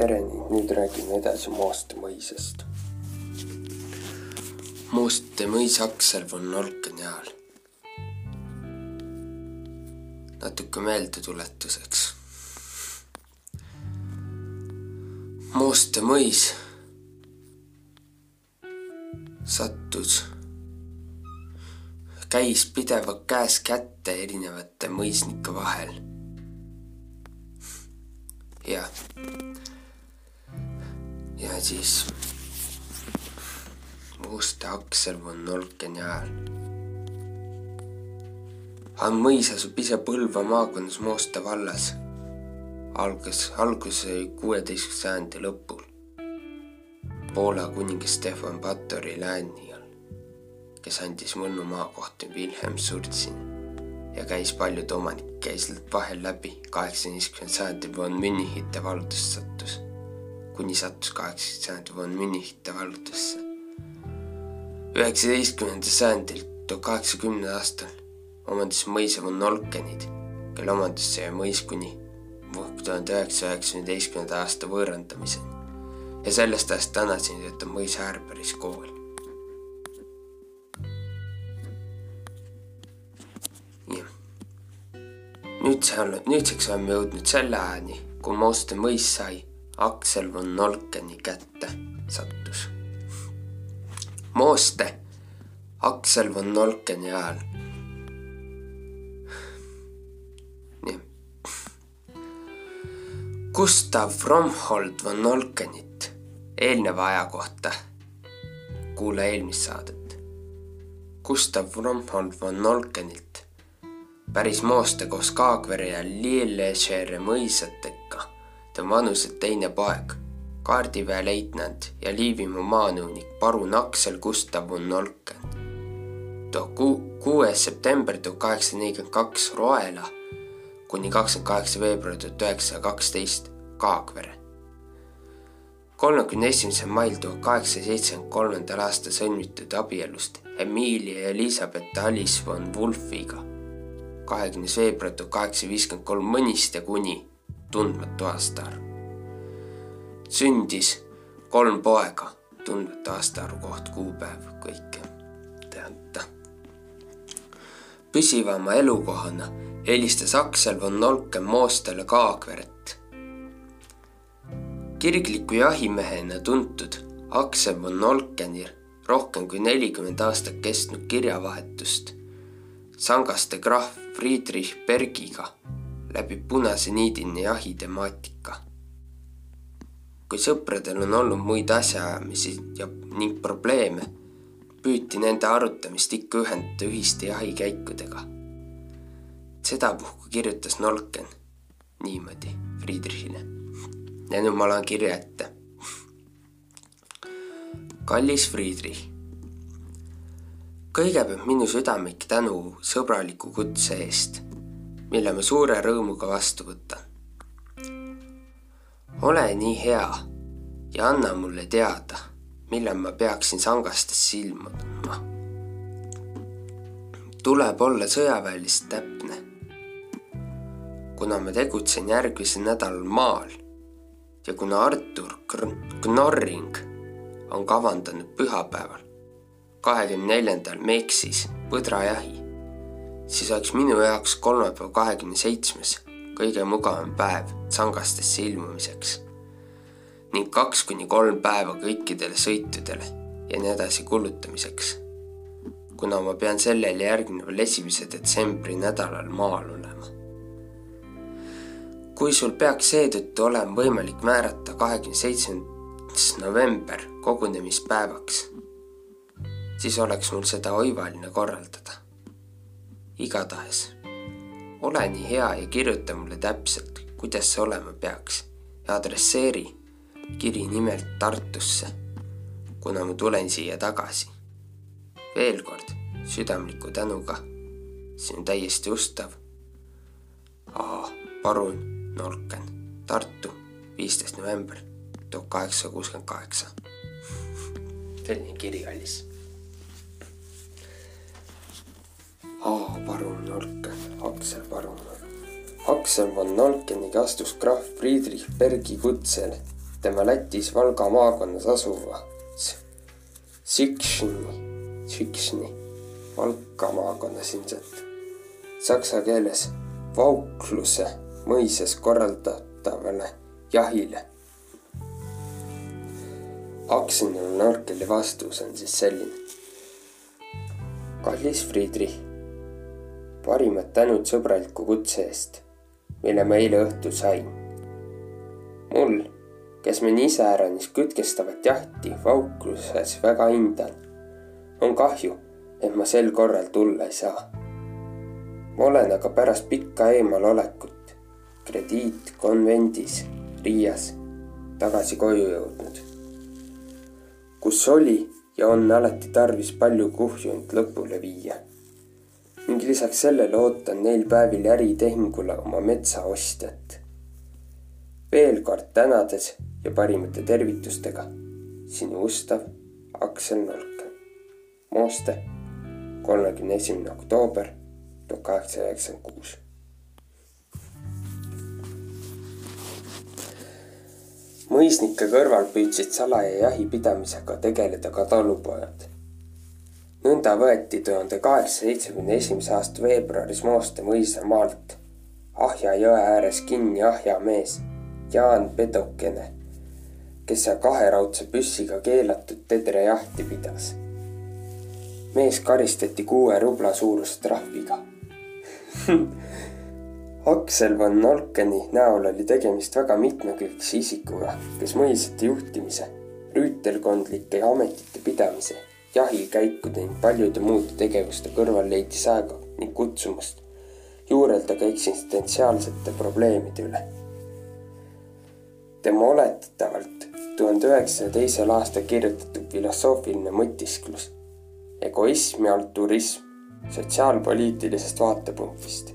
tere, nüüd räägime edasi Mooste mõisast. Mooste mõis Akselv on Nolkeni ajal. natuke meeldetuletuseks. Mooste mõis sattus, käis pidevalt käes kätte erinevate mõisnike vahel. jah ja siis Musta Aksel von Nolkeni ajal. Han mõis asub ise Põlva maakonnas Moosta vallas. algas, algus sai kuueteistkümnenda sajandi lõpul. Poola kuningas Stefan Batori lääni all, kes andis Mõnnu maakohtu Wilhelm Surzin ja käis paljude omanike käis vahel läbi kaheksateistkümnendal sajandil von Münnihite valdust sattus kuni sattus kaheksateist sajandi von Münchite vallutusse. üheksateistkümnendal sajandil, tuhat kaheksakümnendal aastal omandas mõisa von Nolkenid, kelle omandusse jäi mõis kuni tuhande üheksasaja üheksateistkümnenda aasta võõrandamiseni ja sellest ajast tänaseni töötab mõis Häärberis kool. jah. nüüd see on, nüüdseks oleme jõudnud selle ajani, kui Mooste mõis sai Aksel von Nolkeni kätte sattus. Mooste Aksel von Nolkeni ajal. nii. Gustav Fromhold von Nolkenit eelneva aja kohta. kuula eelmist saadet. Gustav Fromhold von Nolkenilt päris Mooste koos Kaagvere ja Lillesjärve mõisatega ta on vanuselt teine poeg, kaardiväeleitnant ja Liivimaa maanõunik parun Aksel Gustav von Nolken. kuues september tuhat kaheksasada nelikümmend kaks Roela kuni kakskümmend kaheksa veebruar tuhat üheksasada kaksteist Kaagvere. kolmekümne esimesel mail tuhat kaheksasada seitsekümmend kolmandal aastal sõlmitud abielust Emilia ja Elizabeth Alice von Wolfiga kahekümnes veebruar tuhat kaheksasada viiskümmend kolm Mõniste kuni tundmatu aastaarv. sündis kolm poega, tundmatu aastaarvu koht, kuupäev, kõike teada. püsivama elukohana helistas Aksel von Nolken Moostele Kaagveret. kirgliku jahimehena tuntud Aksel von Nolkeni rohkem kui nelikümmend aastat kestnud kirjavahetust sangaste krahv Friedrich Bergiga läbib punase niidini jahi temaatika. kui sõpradel on olnud muid asjaajamisi ja ning probleeme, püüti nende arutamist ikka ühendada ühiste jahikäikudega. sedapuhku kirjutas Nolken niimoodi Friedrichile. ja nüüd ma loen kirja ette. kallis Friedrich kõigepealt minu südamlik tänu sõbraliku kutse eest mille ma suure rõõmuga vastu võtan. ole nii hea ja anna mulle teada, millal ma peaksin sangastesse ilmuma. tuleb olla sõjaväeliselt täpne. kuna ma tegutsen järgmisel nädalal maal ja kuna Artur Knorring on kavandanud pühapäeval, kahekümne neljandal Meksis põdrajahi siis oleks minu jaoks kolmapäev, kahekümne seitsmes kõige mugavam päev Tsangastesse ilmumiseks ning kaks kuni kolm päeva kõikidele sõitudele ja nii edasi kulutamiseks. kuna ma pean sellel järgneval esimese detsembri nädalal maal olema. kui sul peaks seetõttu olema võimalik määrata kahekümne seitsmendas november kogunemispäevaks, siis oleks mul seda oivaline korraldada igatahes ole nii hea ja kirjuta mulle täpselt, kuidas see olema peaks ja adresseeri kiri nimelt Tartusse, kuna ma tulen siia tagasi. veel kord südamliku tänuga, see on täiesti ustav. A parun Nolken, Tartu, viisteist november tuhat kaheksasada kuuskümmend kaheksa. selline kiri kallis Aa, parun Nolken, Aksel parun. Aksel von Nolkeniga astus krahv Friedrich Bergi kutsele tema Lätis Valga maakonnas asuvas Sikšni, Sikšni, Valka maakonnas ilmselt, saksa keeles Vaukluse mõisas korraldatavale jahile. Aksenil Norkeli vastus on siis selline. kallis Friedrich, parimad tänud sõbraliku kutse eest, mille ma eile õhtul sain. mul, kes mind iseäranis kütkestavat jahti Vaukluses väga hindan, on kahju, et ma sel korral tulla ei saa. ma olen aga pärast pikka eemalolekut krediitkonvendis Riias tagasi koju jõudnud, kus oli ja on alati tarvis palju kuhjund lõpule viia. Ning lisaks sellele ootan neil päevil äritehingule oma metsaostjat. veel kord tänades ja parimate tervitustega, sinu ustav Aksel Nolken. Mooste, kolmekümne esimene oktoober tuhat kaheksasada üheksakümmend kuus mõisnike kõrval püüdsid salaja jahipidamisega tegeleda ka talupojad. Nõnda võeti tuhande kaheksasaja seitsmekümne esimese aasta veebruaris Mooste mõisa maalt Ahja jõe ääres kinni Ahja mees Jaan Pedokene, kes seal kaheraudse püssiga keelatud tedrejahti pidas. mees karistati kuue rubla suuruse trahviga Aksel van Nolkeni näol oli tegemist väga mitmekülgse isikuga, kes mõisate juhtimise, rüütelkondlike ametite pidamise, jahikäikude ning paljude muude tegevuste kõrval leidis aega ning kutsumust juurelda ka eksistentsiaalsete probleemide üle. tema oletatavalt tuhande üheksasaja teisel aastal kirjutatud filosoofiline mõtisklus egoism ja altruism sotsiaalpoliitilisest vaatepunktist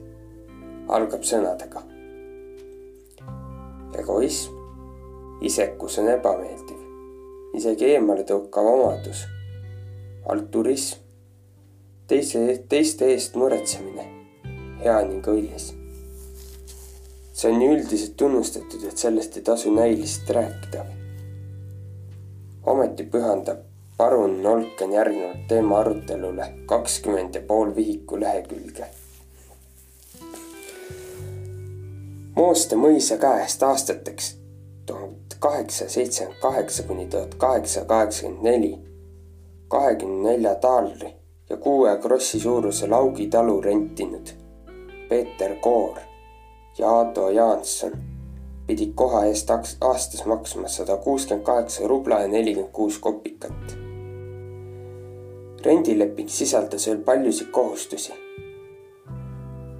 algab sõnadega. egoism, isekus on ebameeldiv, isegi eemaletõukav omadus. Altruism, teise, teiste eest muretsemine, hea ning õilis. see on nii üldiselt tunnustatud, et sellest ei tasu näiliselt rääkida. ometi pühendab parun Nolken järgnevalt teema arutelule kakskümmend ja pool vihiku lehekülge Mooste mõisa käest aastateks tuhat kaheksasada seitsekümmend kaheksa kuni tuhat kaheksasada kaheksakümmend neli, kahekümne nelja taalri ja kuue krossi suuruse Laugi talu rentinud Peeter Koor ja Aado Jaanson pidid koha eest aastas maksma sada kuuskümmend kaheksa rubla ja nelikümmend kuus kopikat. rendileping sisaldas veel paljusid kohustusi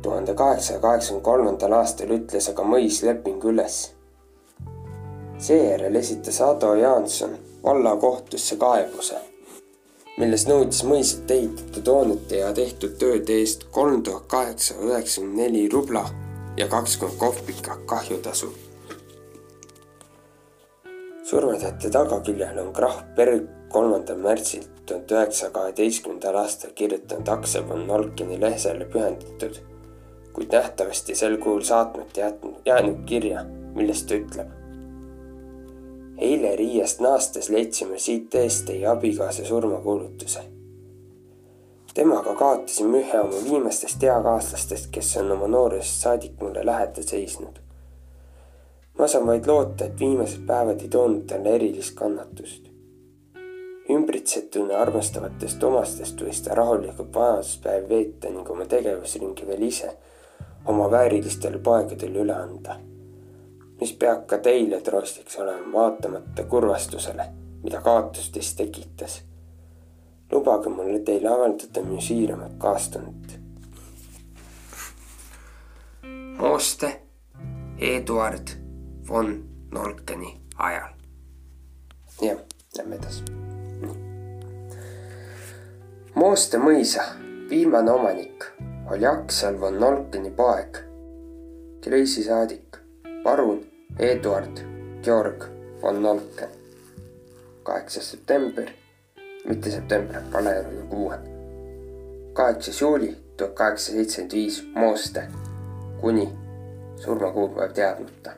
tuhande kaheksasaja kaheksakümne kolmandal aastal ütles aga mõis lepingu üles. seejärel esitas Ado Jaanson vallakohtusse kaebuse, milles nõudis mõisat ehitatud hoonete ja tehtud tööde eest kolm tuhat kaheksasada üheksakümmend neli rubla ja kakskümmend kohvika kahjutasu. surmatähte tagaküljel on Krahv Berg kolmandal märtsil tuhande üheksasaja kaheteistkümnendal aastal kirjutanud Aksel von Nolkini lehesele pühendatud kuid nähtavasti sel kujul saatmata jätnud, jäänud kirja, milles ta ütleb. Eile Riiast naastes leidsime siit eest teie abikaasa surmakuulutuse. temaga kaotasime ühe oma viimastest eakaaslastest, kes on oma noorest saadik mulle lähedal seisnud. ma saan vaid loota, et viimased päevad ei toonud talle erilist kannatust ümbritsetuna armastavatest omastest võis ta rahulikult vanaduspäevi veeta ning oma tegevusringi veel ise oma väärilistele poegadele üle anda. Mis peab ka teile troostiks olema, vaatamata kurvastusele, mida kaotus teist tekitas. lubage mulle teile avaldada minu siiramat kaastunnet. Mooste Eduard von Nolkeni ajal. jah, lähme edasi. Mooste mõisa viimane omanik oli Aksel von Nolkeni poeg, kreisisaadik, parun Eduard Georg von Nolken. kaheksas september, mitte september, vale kuue. kaheksas juuli tuhat kaheksasada seitsekümmend viis Mooste kuni surmakuupäev teadmata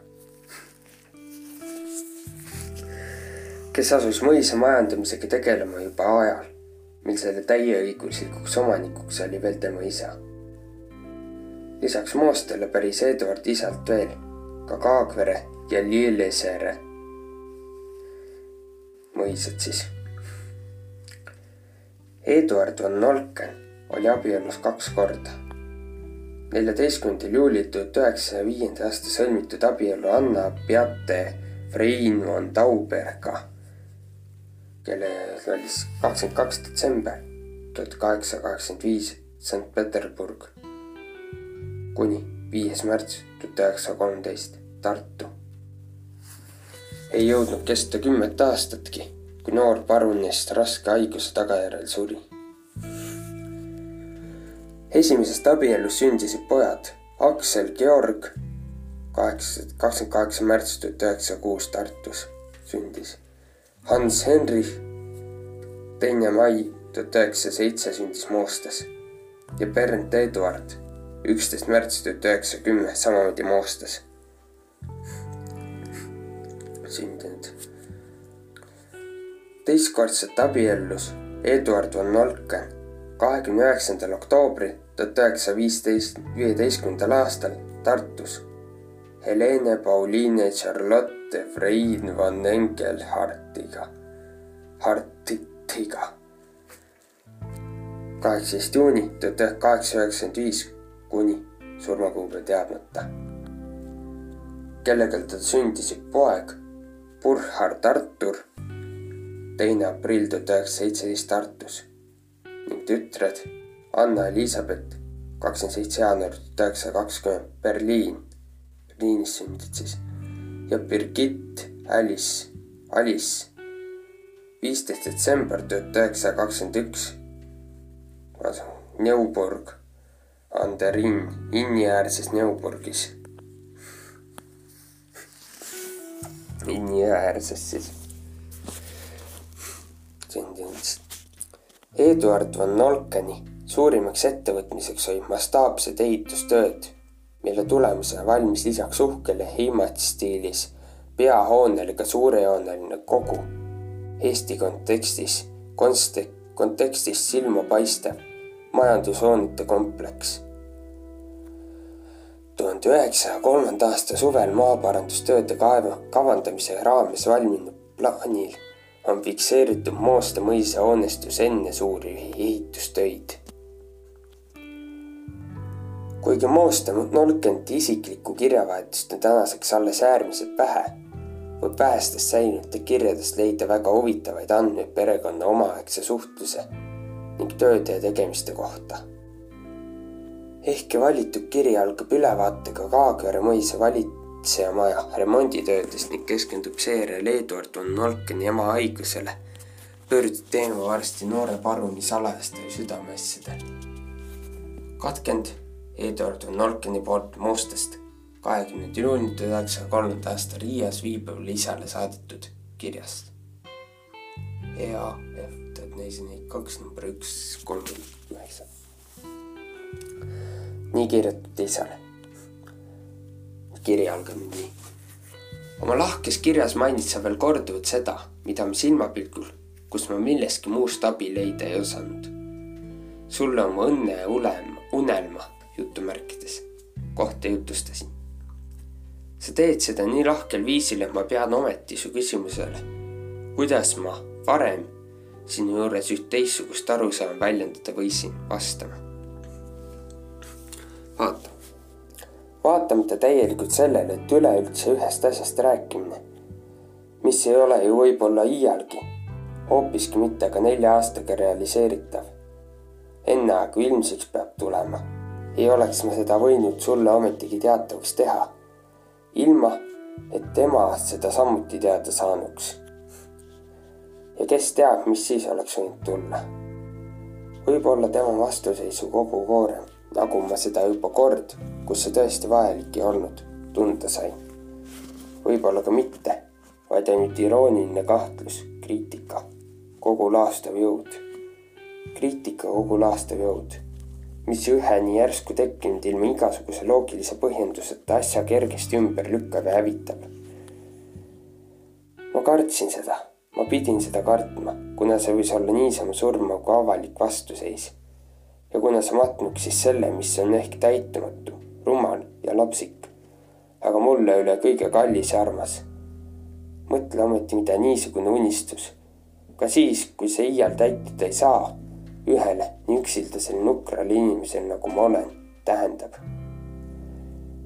kes asus mõisa majandamisega tegelema juba ajal, mil selle täieõiguslikuks omanikuks oli veel tema isa. lisaks Moostele päris Eduard isalt veel ka Kaagvere ja Lilleseere mõisad siis. Eduard von Nolken oli abielus kaks korda. Neljateistkümnendal juulil tuhat üheksasaja viienda aasta sõlmitud abielu Anna Beate Frein von Tauberga, kellel oli siis kakskümmend kaks detsember tuhat kaheksasada kaheksakümmend viis Sankt-Peterburg kuni viies märts tuhat üheksasada kolmteist Tartu. ei jõudnud kesta kümmet aastatki, kui noor parunes raske haiguse tagajärjel suri esimesest abielust sündisid pojad Aksel Georg, kaheksa, kakskümmend kaheksa märts tuhat üheksasada kuus Tartus sündis. Hans Henrich, teine mai tuhat üheksasada seitse sündis Moostas ja Bernd Eduard, üksteist märts tuhat üheksasada kümme, samamoodi Moostas sündinud. teistkordselt abiellus Eduard von Nolken kahekümne üheksandal oktoobril tuhat üheksasaja viisteist, viieteistkümnendal aastal Tartus Helene Pauliine Charlotte Frein van Engelhartiga, Hartitiga. kaheksateist juuni tuhat kaheksasada üheksakümmend viis kuni surmakuupäev teadmata. kellega tal sündisid poeg Burkhard Artur, teine aprill tuhat üheksasada seitseteist Tartus. Ning tütred Anna-Elisabeth, kakskümmend seitse jaanuar tuhat üheksasada kakskümmend Berliin, Berliinis sündinud siis. Ja Birgit Alice, Alice, viisteist detsember tuhat üheksasada kakskümmend üks. Neuburg, Anderin, Inni-äärses Neuburgis. Inni-äärses siis sündinud Eduard von Nolkeni suurimaks ettevõtmiseks olid mastaapsed ehitustööd, mille tulemusena valmis lisaks uhkele Heimat-stiilis peahoonele ka suurejooneline kogu. Eesti kontekstis, kontekstis silmapaistev majandushoonete kompleks. Tuhande üheksasaja kolmanda aasta suvel maaparandustööde kaeva, kavandamise raames valminud plaanil on fikseeritud Mooste mõisa hoonestus enne suuri ehitustöid. kuigi Mooste Nolkenti isiklikku kirjavahetust on tänaseks alles äärmiselt vähe, võib vähestest säilinud kirjadest leida väga huvitavaid andmeid perekonna omaaegse suhtluse ning tööde ja tegemiste kohta. Ehkki valitud kiri algab ülevaatega Kaagvere mõisa valit-, kaitsejamaja remonditöödest ning keskendub seejärel Eduard von Nolkeni ema haigusele, pöördub teema varsti noore paruni salajaste südameasjadel. katkend Eduard von Nolkeni poolt Mustast kahekümnendal juunil tuhat üheksasaja kolmanda aasta Riias viibivale isale saadetud kirjast. EAF tuhat nelisada kaks number üks kolmkümmend. Nii kirjutati isale kiri algab nii. oma lahkes kirjas mainid sa veel korduvalt seda, mida ma silmapilgul, kus ma millestki muust abi leida ei osanud. sulle oma õnne ja unelma, unelma jutumärkides kohta jutustasin. sa teed seda nii lahkel viisil, et ma pean ometi su küsimusele, kuidas ma varem sinu juures üht teistsugust arusaama väljendada võisin, vastama. Vaatamata täielikult sellele, et üleüldse ühest asjast rääkimine, mis ei ole ju võib-olla iialgi, hoopiski mitte ka nelja aastaga realiseeritav. enne kui ilmsiks peab tulema, ei oleks ma seda võinud sulle ometigi teatavaks teha, ilma et tema seda samuti teada saanuks. ja kes teab, mis siis oleks võinud tulla. võib-olla tema vastuseisu kogu koorem nagu ma seda juba kord, kus see tõesti vajalik ei olnud, tunda sain. võib-olla ka mitte, vaid ainult irooniline kahtlus, kriitika, kogu laastav jõud. kriitika kogu laastav jõud, mis ühe nii järsku tekkinud ilma igasuguse loogilise põhjenduseta asja kergesti ümber lükkab ja hävitab. ma kartsin seda, ma pidin seda kartma, kuna see võis olla niisama surmav kui avalik vastuseis. Ja kuna see matnuks siis selle, mis on ehk täitumatu, rumal ja lapsik, aga mulle üle kõige kallis ja armas. mõtle ometi, mida niisugune unistus, ka siis, kui see iial täituda ei saa, ühele nii üksildasele nukrale inimesele, nagu ma olen, tähendab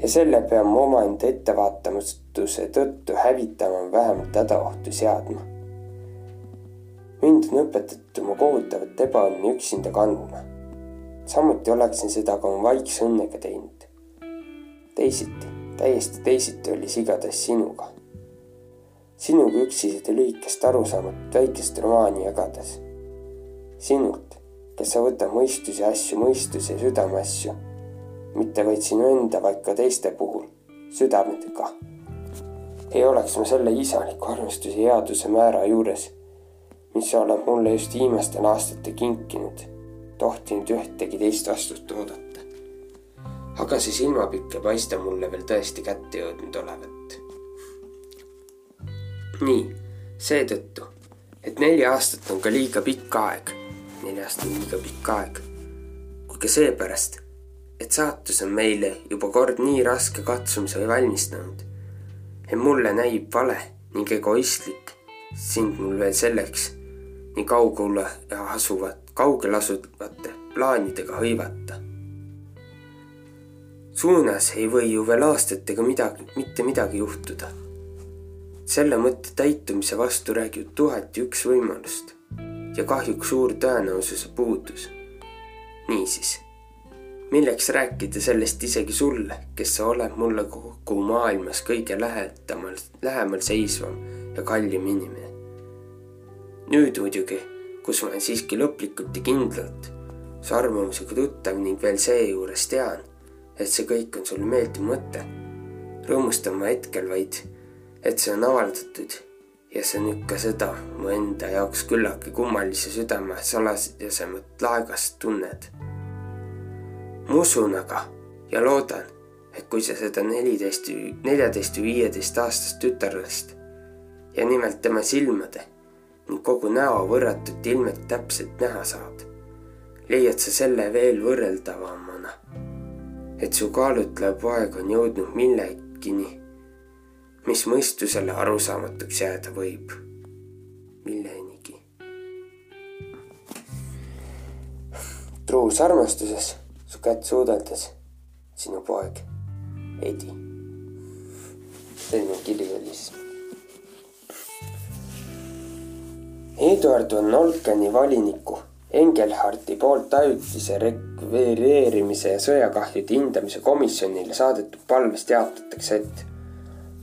ja selle pean ma omaenda ettevaatamatuse tõttu hävitama vähemalt hädaohtu seadma. mind on õpetatud oma kohutavat ebaõnne üksinda kandma. Samuti oleksin seda ka oma vaikse õnnega teinud. teisiti, täiesti teisiti oli see igatahes sinuga. sinuga üksi seda lühikest arusaamatut väikest romaani jagades. sinult, kes sa võtad mõistuse asju mõistuse ja südameasju mitte vaid sinu enda, vaid ka teiste puhul, südamedega. ei oleks ma selle isaliku armastuse headuse määra juures, mis sa oled mulle just viimastel aastatel kinkinud, tohtinud ühtegi teist vastust oodata. aga see silmapikk ei paista mulle veel tõesti kätte jõudnud olevat. nii, seetõttu, et neli aastat on ka liiga pikk aeg, neli aastat on liiga pikk aeg, kui ka seepärast et saatus on meile juba kord nii raske katsumise valmistanud. et mulle näib vale ning egoistlik sind mul veel selleks nii kaugele asuvat, kaugel asuvate plaanidega hõivata. suunas ei või ju veel aastatega midagi, mitte midagi juhtuda. selle mõtte täitumise vastu räägib tuhat ja üks võimalust ja kahjuks suur tõenäosuse puudus. niisiis milleks rääkida sellest isegi sulle, kes sa oled mulle kogu maailmas kõige lähedamal, lähemal seisvam ja kallim inimene. nüüd muidugi, kus olen siiski lõplikult ja kindlalt su arvamusega tuttav ning veel seejuures tean, et see kõik on sulle meeldiv mõte, rõõmustan ma hetkel vaid, et see on avaldatud ja see nüüd ka seda mu enda jaoks küllaltki kummalise südame salajasemat laegast tunned. Ma usun aga ja loodan, et kui sa seda neliteist, neljateist või viieteist aastast tütarlast ja nimelt tema silmade ning kogu näo võrratut ilmet täpselt näha saad, leiad sa selle veel võrreldavamana, et su kaalutlev aeg on jõudnud millegini, mis mõistusele arusaamatuks jääda võib. millenigi. truus armastuses su kätt suudeldes, sinu poeg, Edi. selline kiri oli siis. Eduard von Olkeni valiniku Engelharti poolt ajutise rekvireerimise ja sõjakahjude hindamise komisjonile saadetud palves teatatakse, et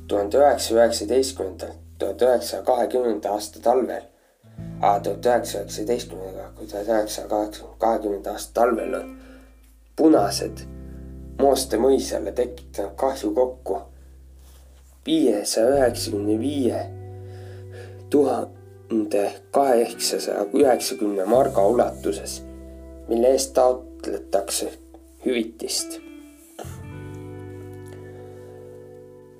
tuhande üheksasaja üheksateistkümnendal, tuhande üheksasaja kahekümnenda aasta talvel, tuhat üheksasaja üheksateistkümnendaga, kui tuhat üheksasaja kahekümnenda aasta talvel on punased Mooste mõisale tekitanud kahju kokku viiesaja üheksakümne viie tuhande kaheksasaja üheksakümne marga ulatuses, mille eest taotletakse hüvitist.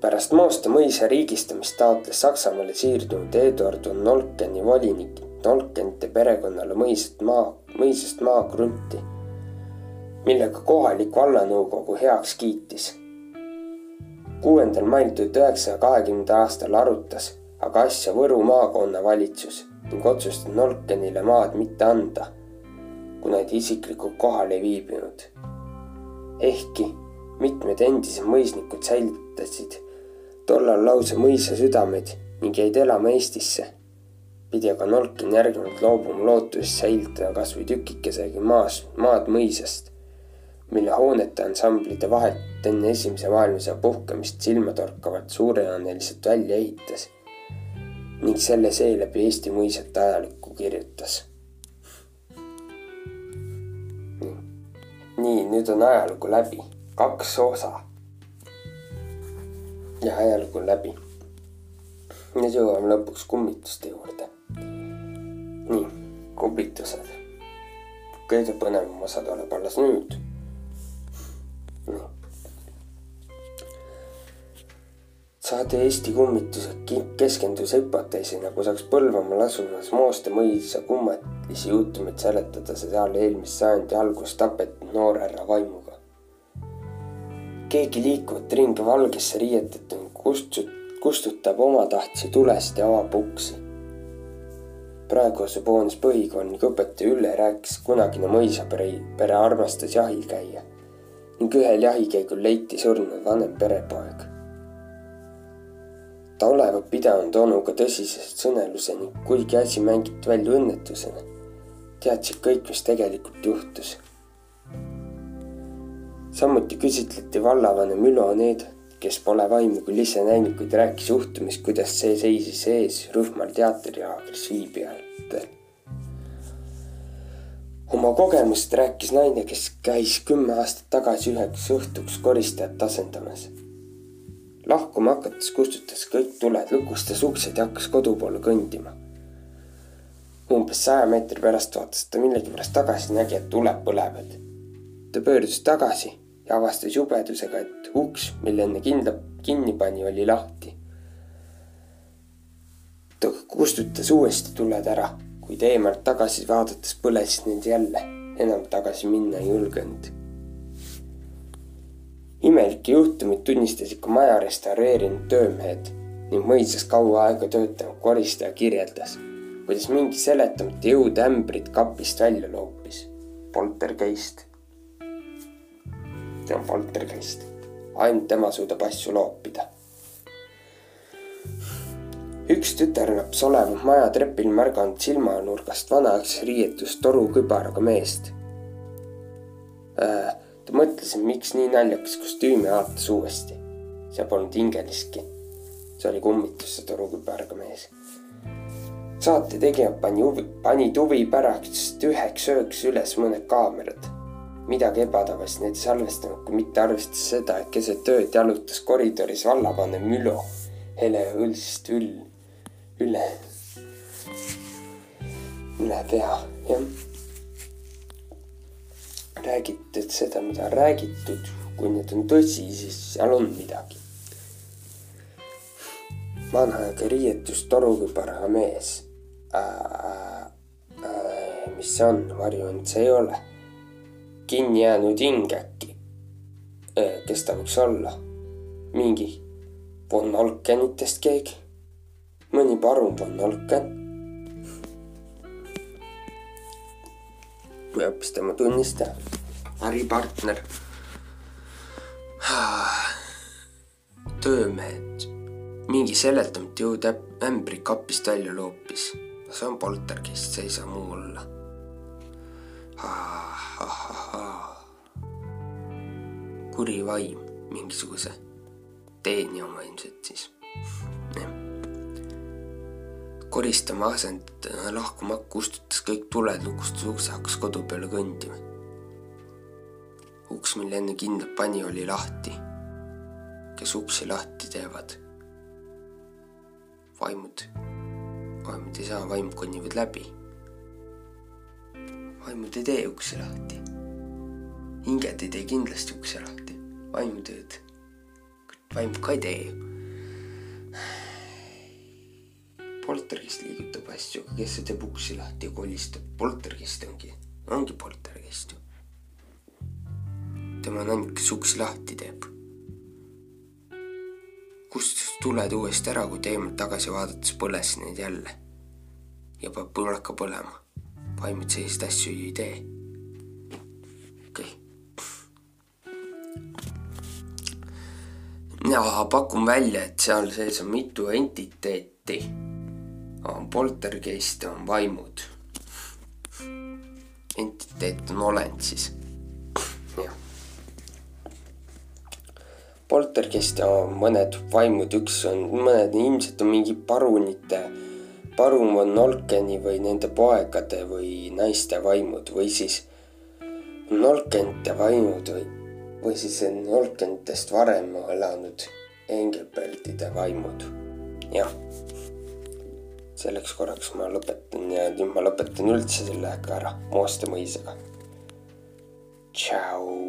pärast Mooste mõisa riigistamist taotles Saksamaale siirdunud Eduard von Nolkeni volinik Nolkenite perekonnale mõisast maa, mõisast maakrunti millega kohalik vallanõukogu heaks kiitis. kuuendal mail tuhat üheksasaja kahekümnenda aastal arutas aga asja Võru maakonnavalitsus ning otsustas Nolkenile maad mitte anda, kuna ta isiklikult kohal ei viibinud. ehkki mitmed endised mõisnikud säilitasid tollal lausa mõisa südameid ning jäid elama Eestisse, pidi aga Nolkin järgnevalt loobuma lootusest säilitada kas või tükikesegi maas, maad mõisast mille hoonete ansamblide vahelt enne Esimese maailmasõja puhkemist silmatorkavalt suurejooneliselt välja ehitas ning selle seeläbi Eesti mõisate ajalugu kirjutas. nii, nüüd on ajalugu läbi, kaks osa. ja ajalugu on läbi. nüüd jõuame lõpuks kummituste juurde. nii, kummitused. kõige põnevam osa tuleb alles nüüd saade Eesti kummituse keskendus hüpoteesina, kui saaks Põlvamaal asuvas Mooste mõisa kummalisi juhtumeid seletada seal eelmise sajandi alguses tapetud noorhärra vaimuga. keegi liikuvat ringi valgesse riietatuna kustut-, kustutab omatahtsi tulest ja avab uksi. praegu asub hoones põhikool ning õpetaja Ülle rääkis, kunagine mõisapere, pere armastas jahil käia ning ühel jahikäigul leiti surnud vanem perepoeg ta olevat pidanud onuga tõsisest sõneluseni, kuigi asi mängiti välja õnnetusena, teadsid kõik, mis tegelikult juhtus. samuti küsitleti vallavanem Ülo Needet, kes pole vaimu küll ise näinud, kuid rääkis juhtumist, kuidas see seisis ees rühmal teatrilaagris viibijatel. oma kogemust rääkis naine, kes käis kümme aastat tagasi üheks õhtuks koristajat asendamas lahkuma hakates kustutas kõik tuled, lukustas uksed ja hakkas kodu poole kõndima. umbes saja meetri pärast vaatas ta millegipärast tagasi, nägi, et tuled põlevad. ta pöördus tagasi ja avastas jubedusega, et uks, mille enne kindla, kinni pani, oli lahti. ta kustutas uuesti tuled ära, kuid eemalt tagasi vaadates põlesid need jälle, enam tagasi minna ei julgenud imelikke juhtumeid tunnistasid ka maja restaureerinud töömehed ning mõisas kaua aega töötanud koristaja kirjeldas, kuidas mingi seletamata jõud ämbrit kapist välja loopis. poltergeist. see on poltergeist. ainult tema suudab asju loopida. üks tütarlaps olevat maja trepil märganud silmanurgast vanaaegses riietus torukübaraga meest äh, ta mõtles, et miks nii naljakas kostüümi haatas uuesti. see polnud hingeliski. see oli kummitusse torukübaraga mees. saate tegija pani huvi, pani tuvi pärast üheks ööks üles mõned kaamerad. midagi ebatavalist neid ei salvestanud, kui mitte arvestades seda, et keset ööd jalutas koridoris vallavanem Ülo hele õlsist üll, üle, üle pea, jah räägitud seda, mida on räägitud, kui need on tõsi, siis seal on midagi. vana aega riietus torukübaraga mees äh,. Äh, mis see on, varjunud see ei ole. kinni jäänud hing äkki äh,. kes ta võiks olla? mingi von Olkenitest keegi? mõni parun von Olken või hoopis tema tunnistaja, äripartner. töömehed, mingi seletamatu jõud ämbri kapist välja loopis. see on poltergeist, see ei saa muu olla. kuri vaim, mingisuguse teenija oma ilmselt siis koristama asend lahkuma kustutas kõik tuled, lukustas ukse, hakkas kodu peale kõndima. uks, mille enne kindlalt pani, oli lahti. kes uksi lahti teevad? vaimud, vaimud ei saa, vaimud konnivad läbi. vaimud ei tee uksi lahti. hinged ei tee kindlasti ukse lahti, vaimud ka ei tee ju poltergeist liigutab asju, kes teeb uksi lahti ja kolistab, poltergeist ongi, ongi poltergeist ju. tema on ainult, kes uksi lahti teeb. kustus tuled uuesti ära, kui teemalt tagasi vaadates põles neid jälle. ja peab põlaka põlema. vaimud selliseid asju ju ei tee. okei okay. ja pakun välja, et seal sees on mitu entiteeti on poltergeist, on vaimud. entiteet on olend siis. jah. poltergeist on mõned vaimud, üks on, mõned ilmselt on mingi parunite, parun on Nolkeni või nende poegade või naiste vaimud või siis Nolkenite vaimud või, või siis on Nolkenitest varem elanud Engelbertide vaimud. jah selleks korraks ma lõpetan ja nüüd ma lõpetan üldse sellega ära, Mooste mõisaga. tšau.